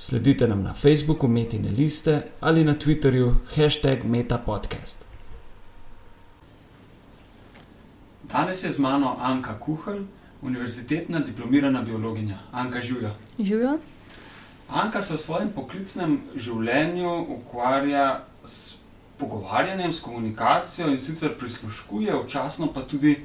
Sledite nam na Facebooku Metine liste ali na Twitterju hashtag MetaPodcast. Danes je z mano Anka Kuhl, univerzitetna diplomirana biologinja. Anka Žuja. Živijo. Anka se v svojem poklicnem življenju ukvarja s pogovarjanjem, s komunikacijo in sicer prisluškuje, včasno pa tudi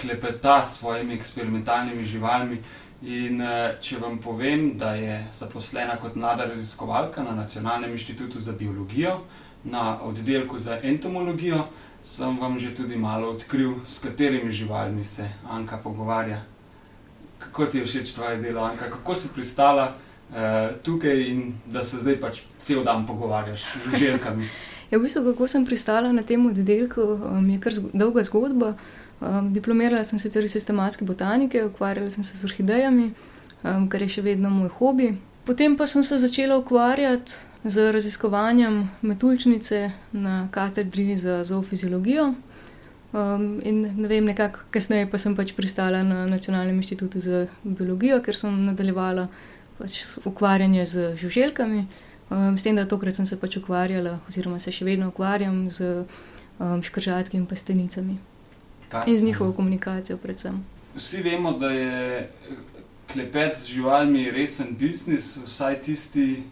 klepeta s svojimi eksperimentalnimi živalmi. In če vam povem, da je zaposlena kot mlada raziskovalka na Nacionalnem inštitutu za biologijo, na oddelku za entomologijo, sem vam že tudi malo odkril, s katerimi živalmi se Anka pogovarja. Kako ti je všeč tvoje delo, Anka, kako si pristala tukaj in da se zdaj pač cel dan pogovarjaš z žuželkami? Ja, v bistvu, kako sem pristala na tem oddelku, je kar dolga zgodba. Diplomirala sem sicer iz sistematske botanike, ukvarjala sem se z orhidejami, kar je še vedno moj hobi. Potem pa sem se začela ukvarjati z raziskovanjem metuljčnice na katedri za zoofiziologijo. in ne vem, nekako kasneje pa sem pač pristala na Nacionalnem inštitutu za biologijo, ker sem nadaljevala pač ukvarjanje z žuželkami. s tem, da tokrat sem se pač ukvarjala oziroma se še vedno ukvarjam s, škržatki in pa stenicami. In z njihovo komunikacijo predvsem. Vsi vemo, da je klepet z živalmi resen biznis, vsaj tisti,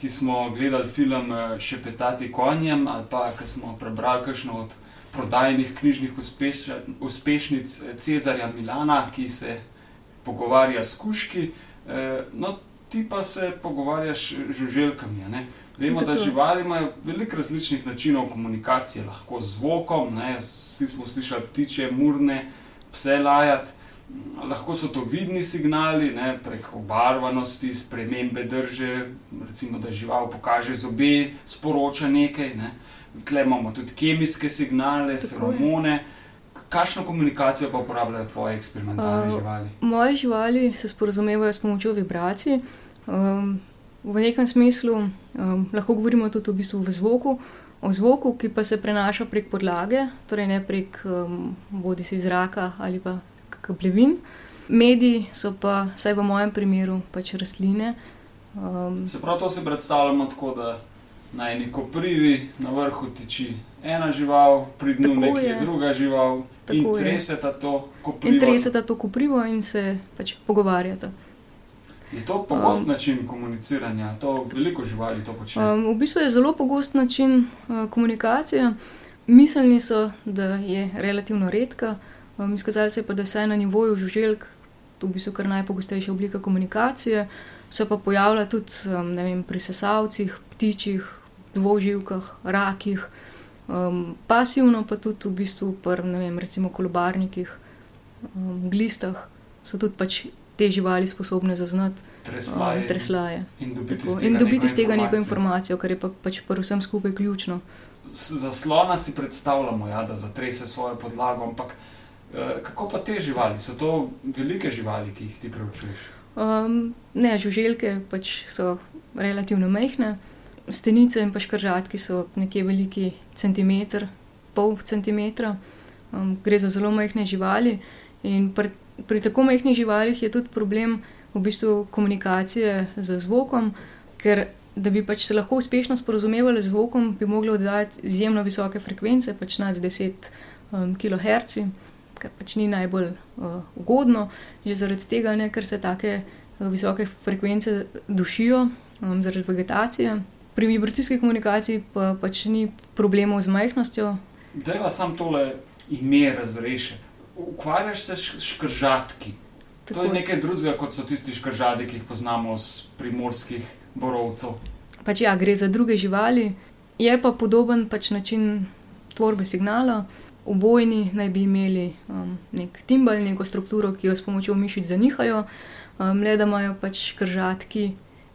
ki smo gledali film Šepetati konjem ali pa ke smo prebrali kakšno od prodajnih knjižnih uspešnic Cezarja Milana, ki se pogovarja s kužki. no, ti pa se pogovarjaš z žuželkami, ne. Vemo, da živali imajo veliko različnih načinov komunikacije, lahko z zvokom, ne, vsi smo slišali ptičje murne, pse lajati. Lahko so to vidni signali, ne, prek obarvanosti, spremembe drže, recimo, da žival pokaže zobe, sporoča nekaj, ne. Tule imamo tudi kemijske signale, feromone. Kakšno komunikacijo pa uporabljajo tvoje eksperimentalne živali? moje živali se sporazumevajo s pomočjo vibracij. v nekem smislu, lahko govorimo tudi v bistvu v zvoku, o zvoku, ki pa se prenaša prek podlage, torej ne prek, bodisi zraka ali pa hlevin. Mediji so pa, vsaj v mojem primeru, pač rastline. Se pravi, to si predstavljamo tako, da na eni koprivi na vrhu tiči ena žival, pri dnu nekje druga žival in Tako je. treseta to koprivo. In treseta to koprivo in se pač pogovarjata. Je to pogost način komuniciranja? To veliko živali to počne? v bistvu je zelo pogost način, komunikacije. Mislili so, da je relativno redka, izkazalo se je pa, da vsaj na nivoju žuželk to v bistvu kar najpogostejša oblika komunikacije. Se pa pojavlja tudi, ne vem, pri sesalcih, ptičih, dvoživkah, rakih. pasivno pa tudi v bistvu pri, ne vem, recimo kolobarnikih, glistah so tudi pač te živali sposobne zaznati, Tresljaje. tresljaje. In dobiti Tako, iz tega in dobiti iz tega neko informacijo. kar je pa pač pri vsem skupaj ključno. za slona si predstavljamo, ja, da zatrese svojo podlago, ampak, kako pa te živali? So to velike živali, ki jih ti preučuješ? ne, žuželke pač so relativno majhne, stenice in pa škržatki so nekje veliki centimeter, pol centimetra. gre za zelo majhne živali in pri, pri tako majhnih živalih je tudi problem v bistvu komunikacije z zvokom, ker da bi pač se lahko uspešno sporazumevale z zvokom, bi mogle oddajati izjemno visoke frekvence, pač nad deset, kilohertzi, kar pač ni najbolj, ugodno. Že zaradi tega, ne, ker se take, visoke frekvence dušijo, zaradi vegetacije. Pri vibracijski komunikaciji pa pač ni problemov z majhnostjo. Dajva samo tole ime razrešiti. Ukvarjaš se s škržatki. To je Tako. nekaj drugega, kot so tisti škržati, ki jih poznamo s primorskih borovcev. Pač ja, gre za druge živali, je pa podoben pač način tvorbe signala. Obojni naj bi imeli, neki timbal, neko strukturo, ki jo s pomočjo mišic zanihajo, le da imajo pač škržatki,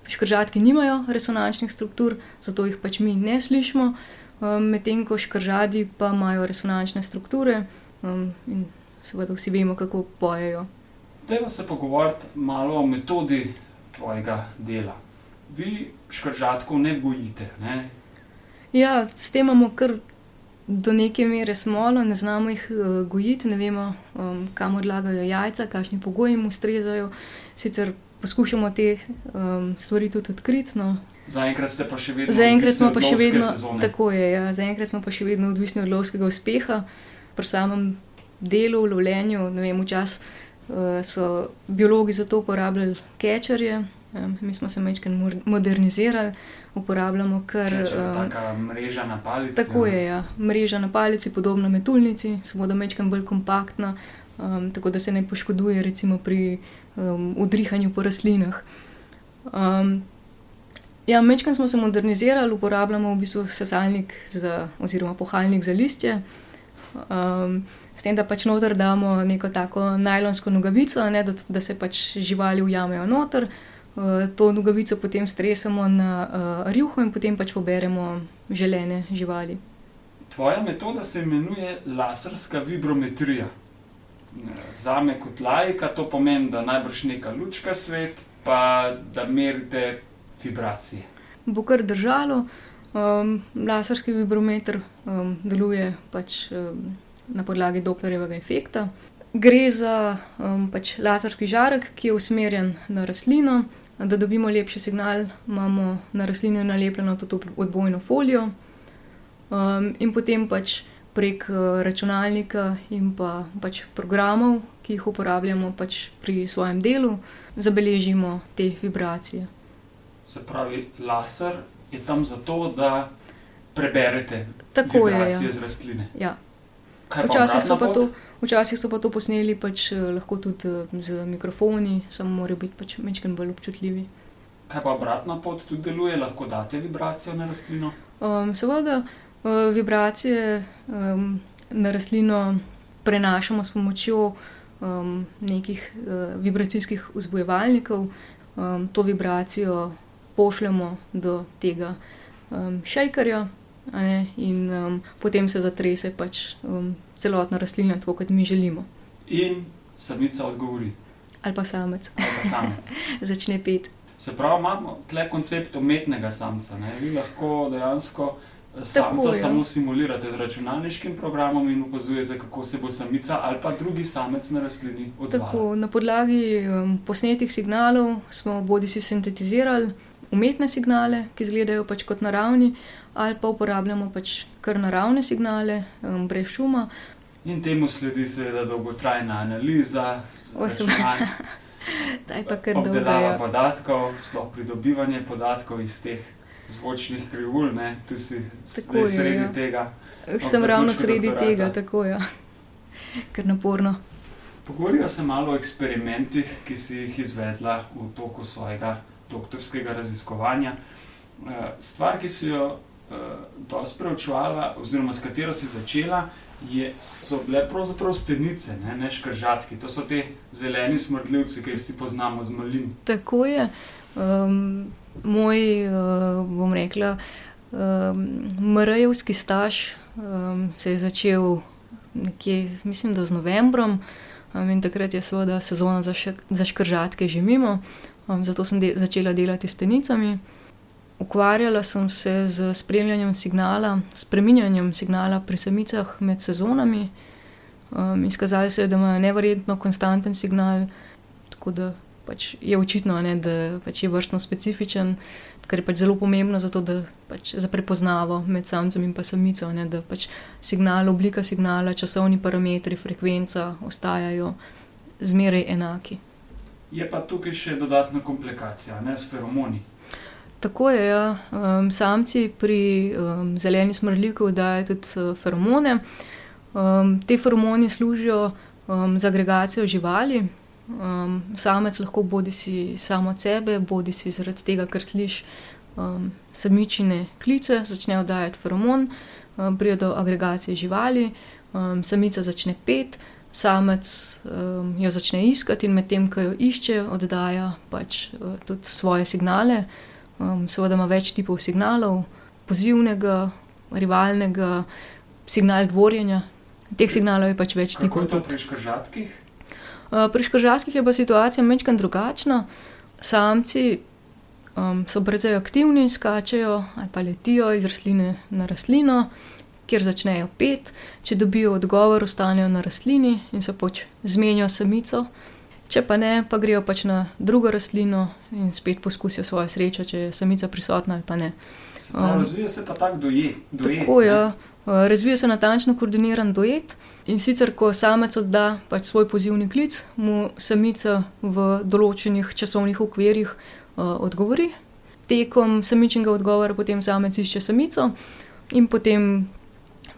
škržatki nimajo resonančnih struktur, zato jih pač mi ne slišimo. um, medtem ko škržadi pa imajo resonančne strukture um, in seveda vsi vemo, kako pojejo. Dajmo se pogovoriti malo o metodi tvojega dela. Vi škržatkov ne bojite. Ne? Ja, s tem imamo kar do neke mere smolo, ne znamo jih uh, gojiti, ne vemo, um, kam odlagajo jajca, kakšni pogoji jim ustrezajo. Sicer poskušamo te um, stvari tudi odkriti. No. Zaenkrat ste pa še vedno Zaenkrat smo pa še vedno sezone. tako je. Ja. Zaenkrat smo pa še vedno odvisni od lovskega uspeha, pri samem delu, lovljenju. Vem, včasih uh, so biologi za to uporabljali kečerje, um, mi smo se večkrat modernizirali, uporabljamo kar. Če je um, taka mreža na palici. Tako je, ja. mreža na palici, podobna metulnici, samo da mečkam bolj kompaktna, um, tako da se ne poškoduje recimo pri um, udrihanju po rastlinah. Um, ja, mečkam smo se modernizirali, uporabljamo v bistvu sesalnik za, oziroma pohalnik za listje. Um, s tem, da pač noter damo neko tako najlonsko nogavico, ne, da, da se pač živali ujamejo noter. Uh, to nogavico potem stresemo na uh, rjuho in potem pač poberemo želene živali. Tvoja metoda se imenuje laserska vibrometrija. Za me kot lajka to pomeni, da najbrž neka lučka svet, pa da merite vibracije. Bo kar držalo, um, laserski vibrometer um, deluje pač um, na podlagi Dopplerjevega efekta. Gre za um, pač laserski žarek, ki je usmerjen na rastlino. Da dobimo lepši signal, imamo na rastlini nalepljeno tudi odbojno folijo, um, in potem pač prek uh, računalnika in pa pač programov, ki jih uporabljamo pač pri svojem delu, zabeležimo te vibracije. Se pravi, laser je tam zato, da preberete Tako je. vibracije Ja. z rastline. Ja. Včasih so, pa pot? to, včasih so pa to posneli pač, eh, lahko tudi eh, z mikrofoni, samo morajo biti pač mečken bolj občutljivi. Kaj pa obratna pot tudi deluje, lahko date vibracijo na rastlino? Um, seveda, uh, vibracije um, na rastlino prenašamo s pomočjo um, nekih uh, vibracijskih vzbojevalnikov. Um, to vibracijo pošljemo do tega um, šejkarja, in um, potem se zatrese pač um, celotna rastlina, tako kot mi želimo. In samica odgovori, Ali pa samec ali pa samec. začne pet. Se pravi, imamo tle koncept umetnega samca. Ne? Vi lahko dejansko eh, samca ja. samo simulirate z računalniškim programom in opazujete, kako se bo samica ali pa drugi samec na rastlini odzval. Tako, na podlagi um, posnetih signalov smo bodi si sintetizirali umetne signale, ki izgledajo pač kot naravni, ali pa uporabljamo pač kar naravne signale, um, brez šuma. In temu sledi seveda dolgotrajna analiza, računalnik, obdelava Ja. podatkov, sploh pridobivanje podatkov iz teh zvočnih krivulj. ne. Tu si Tako sredi ja. tega. Sem ravno sredi doktorata. tega, tako je. Ja. Ker naporno. Pogovoriva se malo o eksperimentih, ki si jih izvedla v toku svojega doktorskega raziskovanja. Eh, Stvar, ki si jo dosti preučevala, oziroma s katero si začela, je, so bile pravzaprav stenice, ne, ne škržatki. To so te zeleni smrdljivci, ki jih vsi poznamo z malin. Tako je. Um, moj, uh, bom rekla, um, mrejevski staž um, se je začel nekje, mislim, da z novembrom. Um, in takrat je seveda sezona za, šek, za škržatke že mimo, um, zato sem de začela delati s tenicami. Ukvarjala sem se z spremljanjem signala, spreminjanjem signala pri samicah med sezonami. Um, izkazali se je, da imajo neverjetno konstanten signal, tako da pač je očitno, ne, da pač je vrstno specifičen, kar je pač zelo pomembno za to, pač za prepoznavo med samcem in pa samico, ne, da pač signal, oblika signala, časovni parametri, frekvenca ostajajo zmeraj enaki. Je pa tukaj še dodatna komplikacija, ne s feromoni. Tako je, ja. um, samci pri um, zeleni smrdljivki dajo tudi uh, feromone. Um, te feromoni služijo um, za agregacijo živali. Um, samec lahko bodi si samo od sebe, bodi si zaradi tega, ker sliši um, samičine klice, začne oddajati feromon, um, pride do agregacije živali, um, samica začne pet, samec um, jo začne iskati in medtem, ko jo išče, oddaja pač uh, tudi svoje signale. Um, seveda ima več tipov signalov, pozivnega, rivalnega, signal dvorjenja. Teh signalov je pač več Kako tipov. je to pri škržatkih? Uh, pri škržatkih je pa situacija mečkan drugačna. Samci um, so precej aktivni, skačejo ali pa letijo iz rastline na rastlino, kjer začnejo pet. Če dobijo odgovor, ostanejo na rastlini in se pač zmenijo samico. Če pa ne, pa grejo pač na drugo rastlino in spet poskusijo svojo srečo, če je samica prisotna ali pa ne. Se pravi, Um, razvija se pa tak doje, dojet. Tako je. Uh, Razvija se natančno koordiniran duet in sicer, ko samec odda pač svoj pozivni klic, mu samica v določenih časovnih okvirih uh, odgovori. Tekom samičnega odgovora potem samec išče samico in potem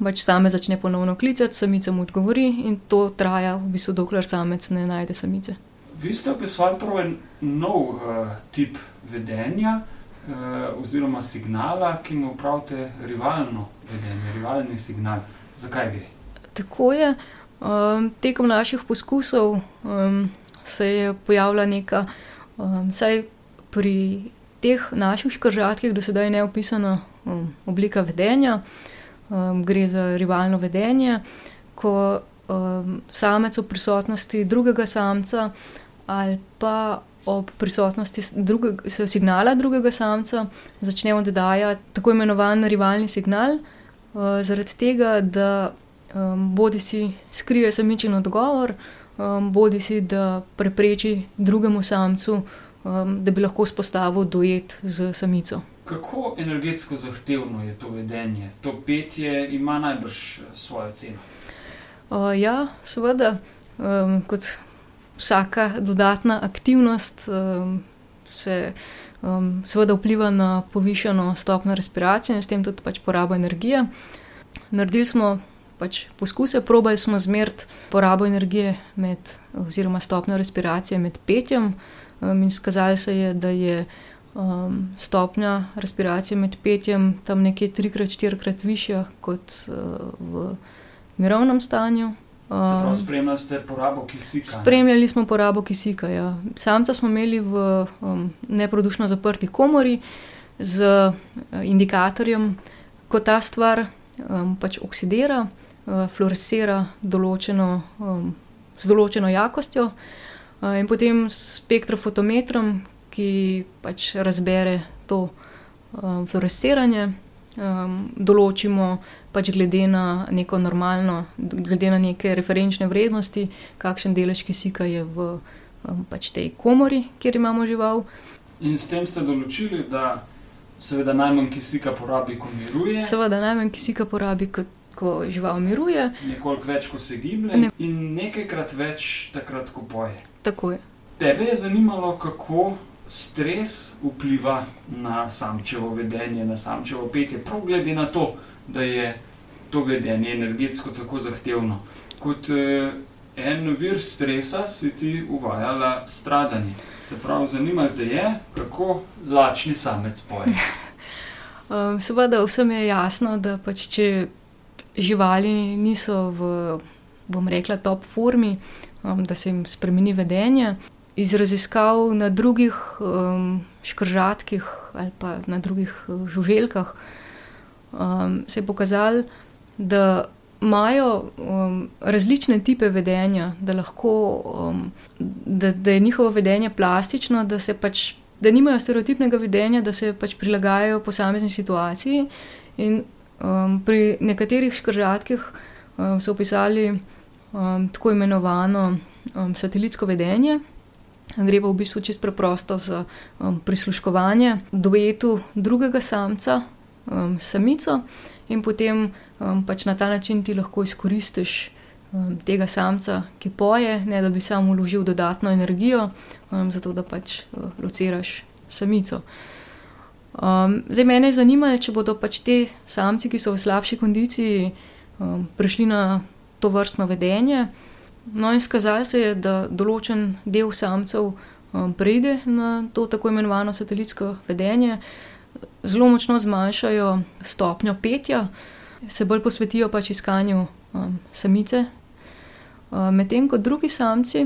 pač samec začne ponovno klicati, samica mu odgovori in to traja v bistvu, dokler samec ne najde samice. Vi ste opisovali prav en nov uh, tip vedenja uh, oziroma signala, ki mu pravite rivalno vedenje, rivalni signal. Zakaj gre? Tako je. Um, tekom naših poskusov um, se je pojavila neka, um, saj pri teh naših škržatkih do sedaj neopisana um, oblika vedenja. Um, gre za rivalno vedenje, ko um, samec v prisotnosti drugega samca ali pa ob prisotnosti drugega, signala drugega samca začne oddajati tako imenovan rivalni signal, uh, zaradi tega, da um, bodi si skrije samičen odgovor, um, bodi si da prepreči drugemu samcu, um, da bi lahko spostavil duet z samico. Kako energetsko zahtevno je to vedenje? To petje ima najbrž eh, svojo ceno. Uh, ja, seveda, um, kot vsaka dodatna aktivnost, um, se um, seveda vpliva na povišano stopnjo respiracije in s tem tudi pač porabo energije. Naredili smo pač poskuse, probali smo zmeriti porabo energije med, oziroma stopnjo respiracije med petjem, um, in skazali se je, da je um, stopnja respiracije med petjem tam nekje trikrat, štirikrat višja kot uh, v mirovnem stanju. Um, spremljali ste porabo kisika. Spremljali smo porabo kisika. Ja. Samca smo imeli v um, neprodušno zaprti komori z uh, indikatorjem, ko ta stvar um, pač oksidira, uh, fluorescira določeno, um, z določeno jakostjo, uh, in potem s spektrofotometrom, ki pač razbere to um, fluoresciranje, um, določimo pač glede na neko normalno, glede na neke referenčne vrednosti, kakšen delež kisika je v um, pač tej komori, kjer imamo žival. In s tem ste določili, da seveda najmanj kisika porabi, ko miruje, Seveda najmanj kisika porabi, ko, ko žival miruje, nekoliko več, ko se giblje, Ne. in nekajkrat več takrat, ko poje. tako je. Tebe je zanimalo, kako stres vpliva na samčevo vedenje, na samčevo petje, prav glede na to, da je to vedenje energetsko tako zahtevno. Kot eh, en vir stresa si ti uvajala stradanje. Se pravi, zanimalo te je, kako lačni samec poje. Um, seveda vsem je jasno, da pač če živali niso v, bom rekla, top formi, um, da se jim spremeni vedenje. Iz raziskav na drugih um, škržatkih ali pa na drugih uh, žuželkah um, se je pokazalo, da imajo um, različne type vedenja, da, lahko, um, da, da je njihovo vedenje plastično, da se pač. Da nimajo stereotipnega vedenja, da se pač prilagajajo posamezni situaciji. In um, pri nekaterih škržatkih um, so opisali um, tako imenovano um, satelitsko vedenje. Gre pa v bistvu čisto preprosto za um, prisluškovanje duetu drugega samca, um, samico, in potem um, pač na ta način ti lahko izkoristiš um, tega samca, ki poje, ne da bi sam uložil dodatno energijo, um, zato da pač uh, lociraš samico. Um, zdaj mene je zanimalo, če bodo pač te samci, ki so v slabši kondiciji, um, prišli na to vrstno vedenje. No, in skazalo se je, da določen del samcev um, preide na to tako imenovano satelitsko vedenje, zelo močno zmanjšajo stopnjo petja, se bolj posvetijo pač iskanju um, samice. Um, Medtem ko drugi samci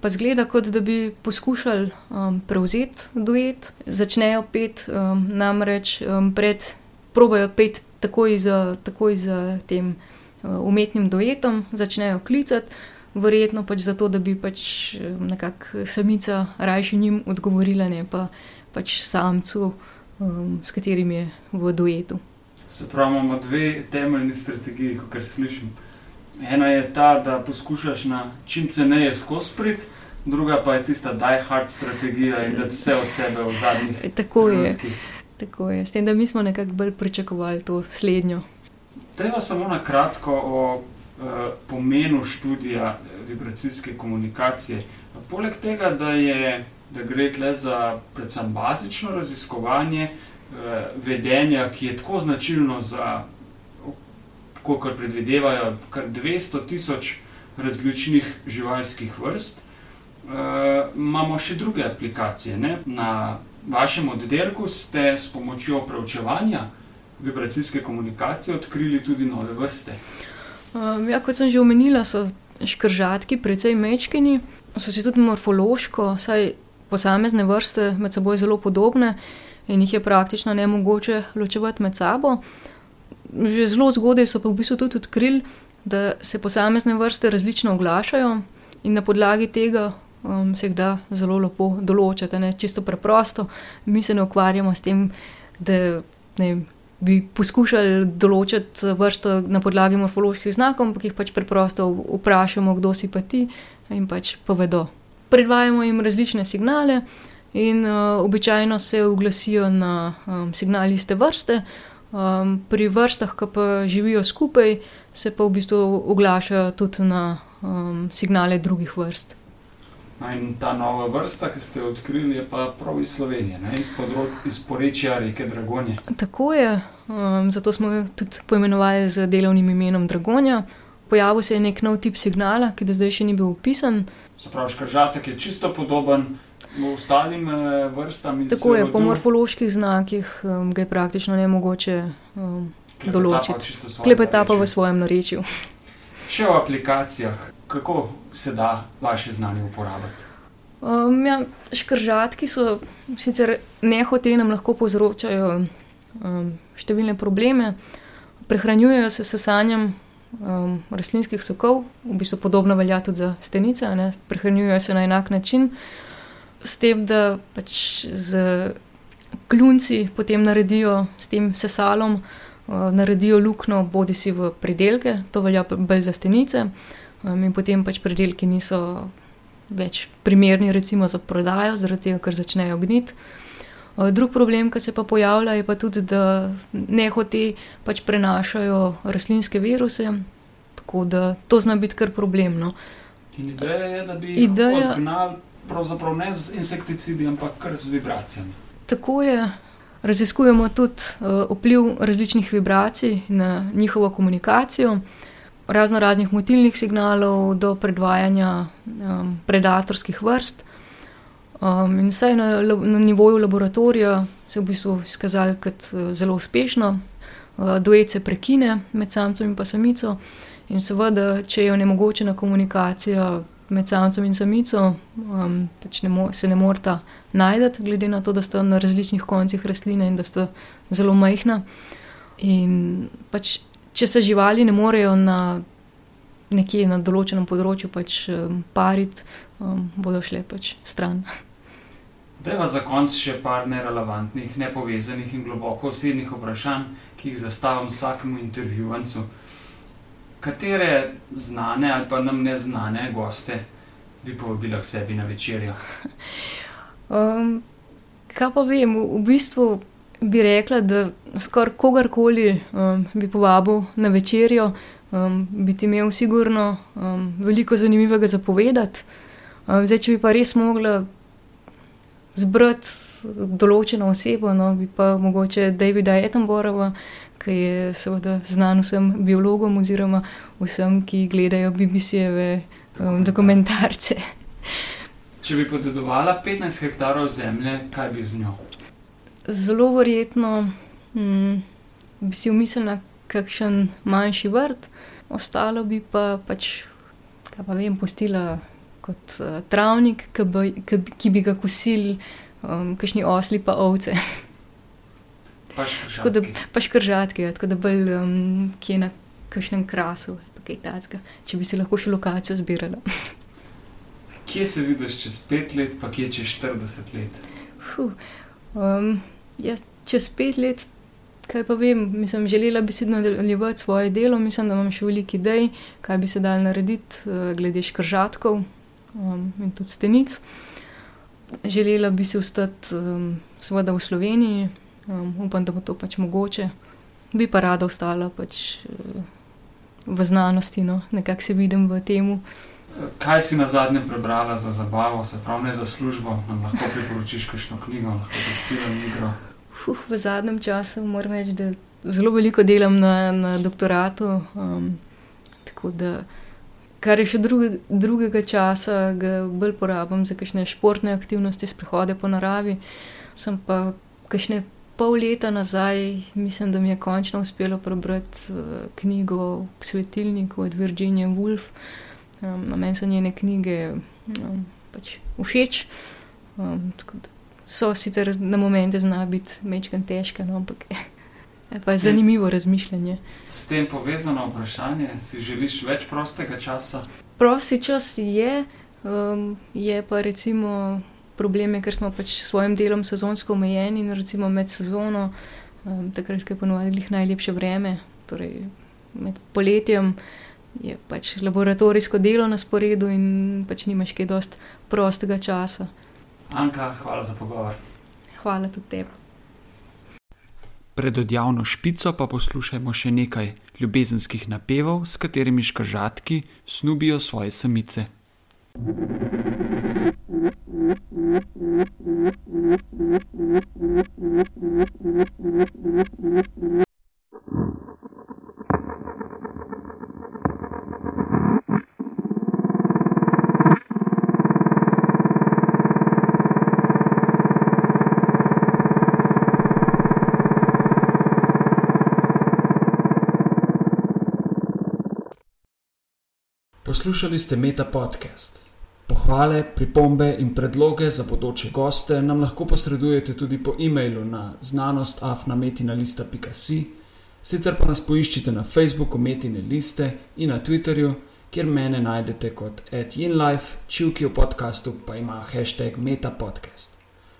pa zgleda, kot da bi poskušali um, prevzeti duet, začnejo pet, um, namreč um, pred, probajo pet takoj za, takoj za tem uh, umetnim duetom začnejo klicati. Verjetno pač zato, da bi pač nekako samica rajši njim odgovorila, ne pa pač samcu, um, s katerim je v duetu. Se pravi, imamo dve temeljni strategiji, kot slišim. Ena je ta, da poskušaš na čim ceneje skozi prid, druga pa je tista die hard strategija in da vse od sebe v zadnjih. Tako je. Tako je. S tem, da mi smo nekako bolj pričakovali to slednjo. Tega samo na kratko o pomenu študija vibracijske komunikacije. Poleg tega, da, je, da gre tle za predvsem bazično raziskovanje uh, vedenja, ki je tako značilno za, kot predvidevajo, kar 200 tisoč različnih živalskih vrst, uh, imamo še druge aplikacije. Ne? Na vašem oddelku ste s pomočjo preučevanja vibracijske komunikacije odkrili tudi nove vrste. Um, ja, kot sem že omenila, so škržatki precej mečkini, so si tudi morfološko, saj posamezne vrste med seboj zelo podobne in jih je praktično ne mogoče ločevati med sabo. Že zelo zgodaj so pa v bistvu tudi odkrili, da se posamezne vrste različno oglašajo in na podlagi tega um, se jih da zelo lepo določiti. Ne? Čisto preprosto, mi se ne ukvarjamo s tem, da ne, bi poskušali določiti vrsto na podlagi morfoloških znakov, ampak jih pač preprosto vprašamo, kdo si pa ti in pač povedo. Predvajamo jim različne signale. In uh, običajno se oglasijo na um, signal iste vrste, um, pri vrstah, ki pa živijo skupaj, se pa v bistvu oglašajo tudi na um, signale drugih vrst. No, in ta nova vrsta, ki ste jo odkrili, je pa prav iz Slovenije, ne? iz, področ, iz porečja reke Dragonje. Tako je, um, zato smo jo tudi poimenovali z delovnim imenom Dragonja. Pojavil se je nek nov tip signala, ki do zdaj še ni bil opisan. Se pravi, škržatek je čisto podoben ostalim eh, vrstam. Tako je, po morfoloških znakih um, ga je praktično ne mogoče um, določiti. Klepeta pa v svojem narečju. Še o aplikacijah, kako se da vaše znanje uporabiti? Um, ja, škržatki so sicer nehote nam lahko povzročajo um, številne probleme, prehranjujejo se s sanjem um, rastlinskih sokov, v bistvu podobno velja tudi za stenice, ne? prehranjujejo se na enak način, s tem, da pač z kljunci potem naredijo s tem sesalom, uh, naredijo luknjo, bodi si v predelke, to velja bolj za stenice. Um, in potem pač predelki niso več primerni, recimo za prodajo, zaradi tega, ker začnejo gniti. Uh, drug problem, ki se pa pojavlja, je pa tudi, da nehote pač prenašajo rastlinske viruse, tako da to zna biti kar problem. No. In ideja je, da bi ideja... odgnali pravzaprav ne z insekticidi, ampak kar z vibracijami. Tako je. Raziskujemo tudi uh, vpliv različnih vibracij na njihovo komunikacijo razno raznih motilnih signalov do predvajanja um, predatorskih vrst. Um, in vse na, na nivoju laboratorija se je v bistvu izkazalo kot uh, zelo uspešno. Uh, duet se prekine med samcem in samico, in seveda, če je onemogočena komunikacija med samcem in samico, um, pač ne mo se ne morata najti, glede na to, da sta na različnih koncih rastline in da sta zelo majhna. In pač če se živali ne morejo na nekje na določenem področju pač um, pariti, um, bodo šle pač stran. Deva za konec še par nerelevantnih, nepovezanih in globoko osebnih vprašanj, ki jih zastavim vsakemu intervjuvancu. Katere znane ali pa nam neznane goste bi povabila k sebi na večerjo? Um, kaj pa vem, v, v bistvu bi rekla, da skoraj kogarkoli um, bi povabil na večerjo, um, bi ti imel sigurno um, veliko zanimivega zapovedati. Um, zdaj, če bi pa res mogla zbrati določeno osebo, no, bi pa mogoče Davida Ettenborova, ki je seveda znan vsem biologom oziroma vsem, ki gledajo BBC-jeve um, dokumentarce. Če bi podedovala 15 hektarov zemlje, kaj bi z njo? Zelo verjetno hm, bi si umislila kakšen manjši vrt, ostalo bi pa pač, kaj pa vem, postila kot uh, travnik, ki bi, ki, ki bi ga kosili, um, kakšni osli pa ovce. Pa Tako da, škržatki. pa škržatke, ja, tako da bolj um, kje na kakšnem krasu, ali kaj takega, če bi si lahko še lokacijo zbirala. Kje se vidiš čez pet let, pa kje čez 40 let? Fuh, um, ja, čez pet let, kaj pa vem, mislim, želela bi si nadaljevati svoje delo, mislim, da imam še veliko idej, kaj bi se dal narediti uh, glede škržatkov um, in tudi stenic. Želela bi si ostati um, seveda v Sloveniji, um, upam, da bo to pač mogoče. Bi pa rada ostala pač uh, v znanosti, no, nekako se vidim v temu. Kaj si na zadnje prebrala za zabavo, se pravi ne za službo? Nam lahko priporočiš kakšno knjigo, lahko tudi film, igro. Fuh, v zadnjem času moram reči, da zelo veliko delam na, na doktoratu. Um, tako da, kar je še druge, drugega časa, ga bolj porabim za kakšne športne aktivnosti, sprehode po naravi. Sem pa kakšne pol leta nazaj, mislim, da mi je končno uspelo prebrati uh, knjigo k svetilniku od Virginije Woolf. Um, na meni so njene knjige um, pač všeč. Um, tako da so sicer na momente zna biti mečkan težke, no, ampak je pa je zanimivo razmišljanje. S tem povezano vprašanje, si želiš več prostega časa? Prosti čas je, um, je pa recimo problem, ker smo pač s svojim delom sezonsko omejeni in recimo med sezono, um, takrat, ko je ponovadi najlepše vreme, torej med poletjem. Je pač laboratorijsko delo na sporedu, in pač nimaš kaj dosti prostega časa. Anka, hvala za pogovor. Hvala tudi tebi. Pred odjavno špico pa poslušajmo še nekaj ljubezenskih napevov, s katerimi škržatki snubijo svoje samice. Poslušali ste Meta podcast. Pohvale, pripombe in predloge za bodoče goste nam lahko posredujete tudi po e-mailu na znanostafnametina.si, sicer pa nas poiščite na Facebooku Metine liste in na Twitterju, kjer mene najdete kot @inlife, čivki v podkastu pa ima hashtag metapodcast.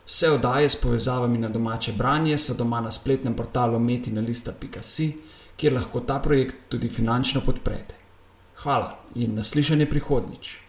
Vse oddaje s povezavami na domače branje so doma na spletnem portalu metina.si, kjer lahko ta projekt tudi finančno podprete. Hvala in naslišanje prihodnič.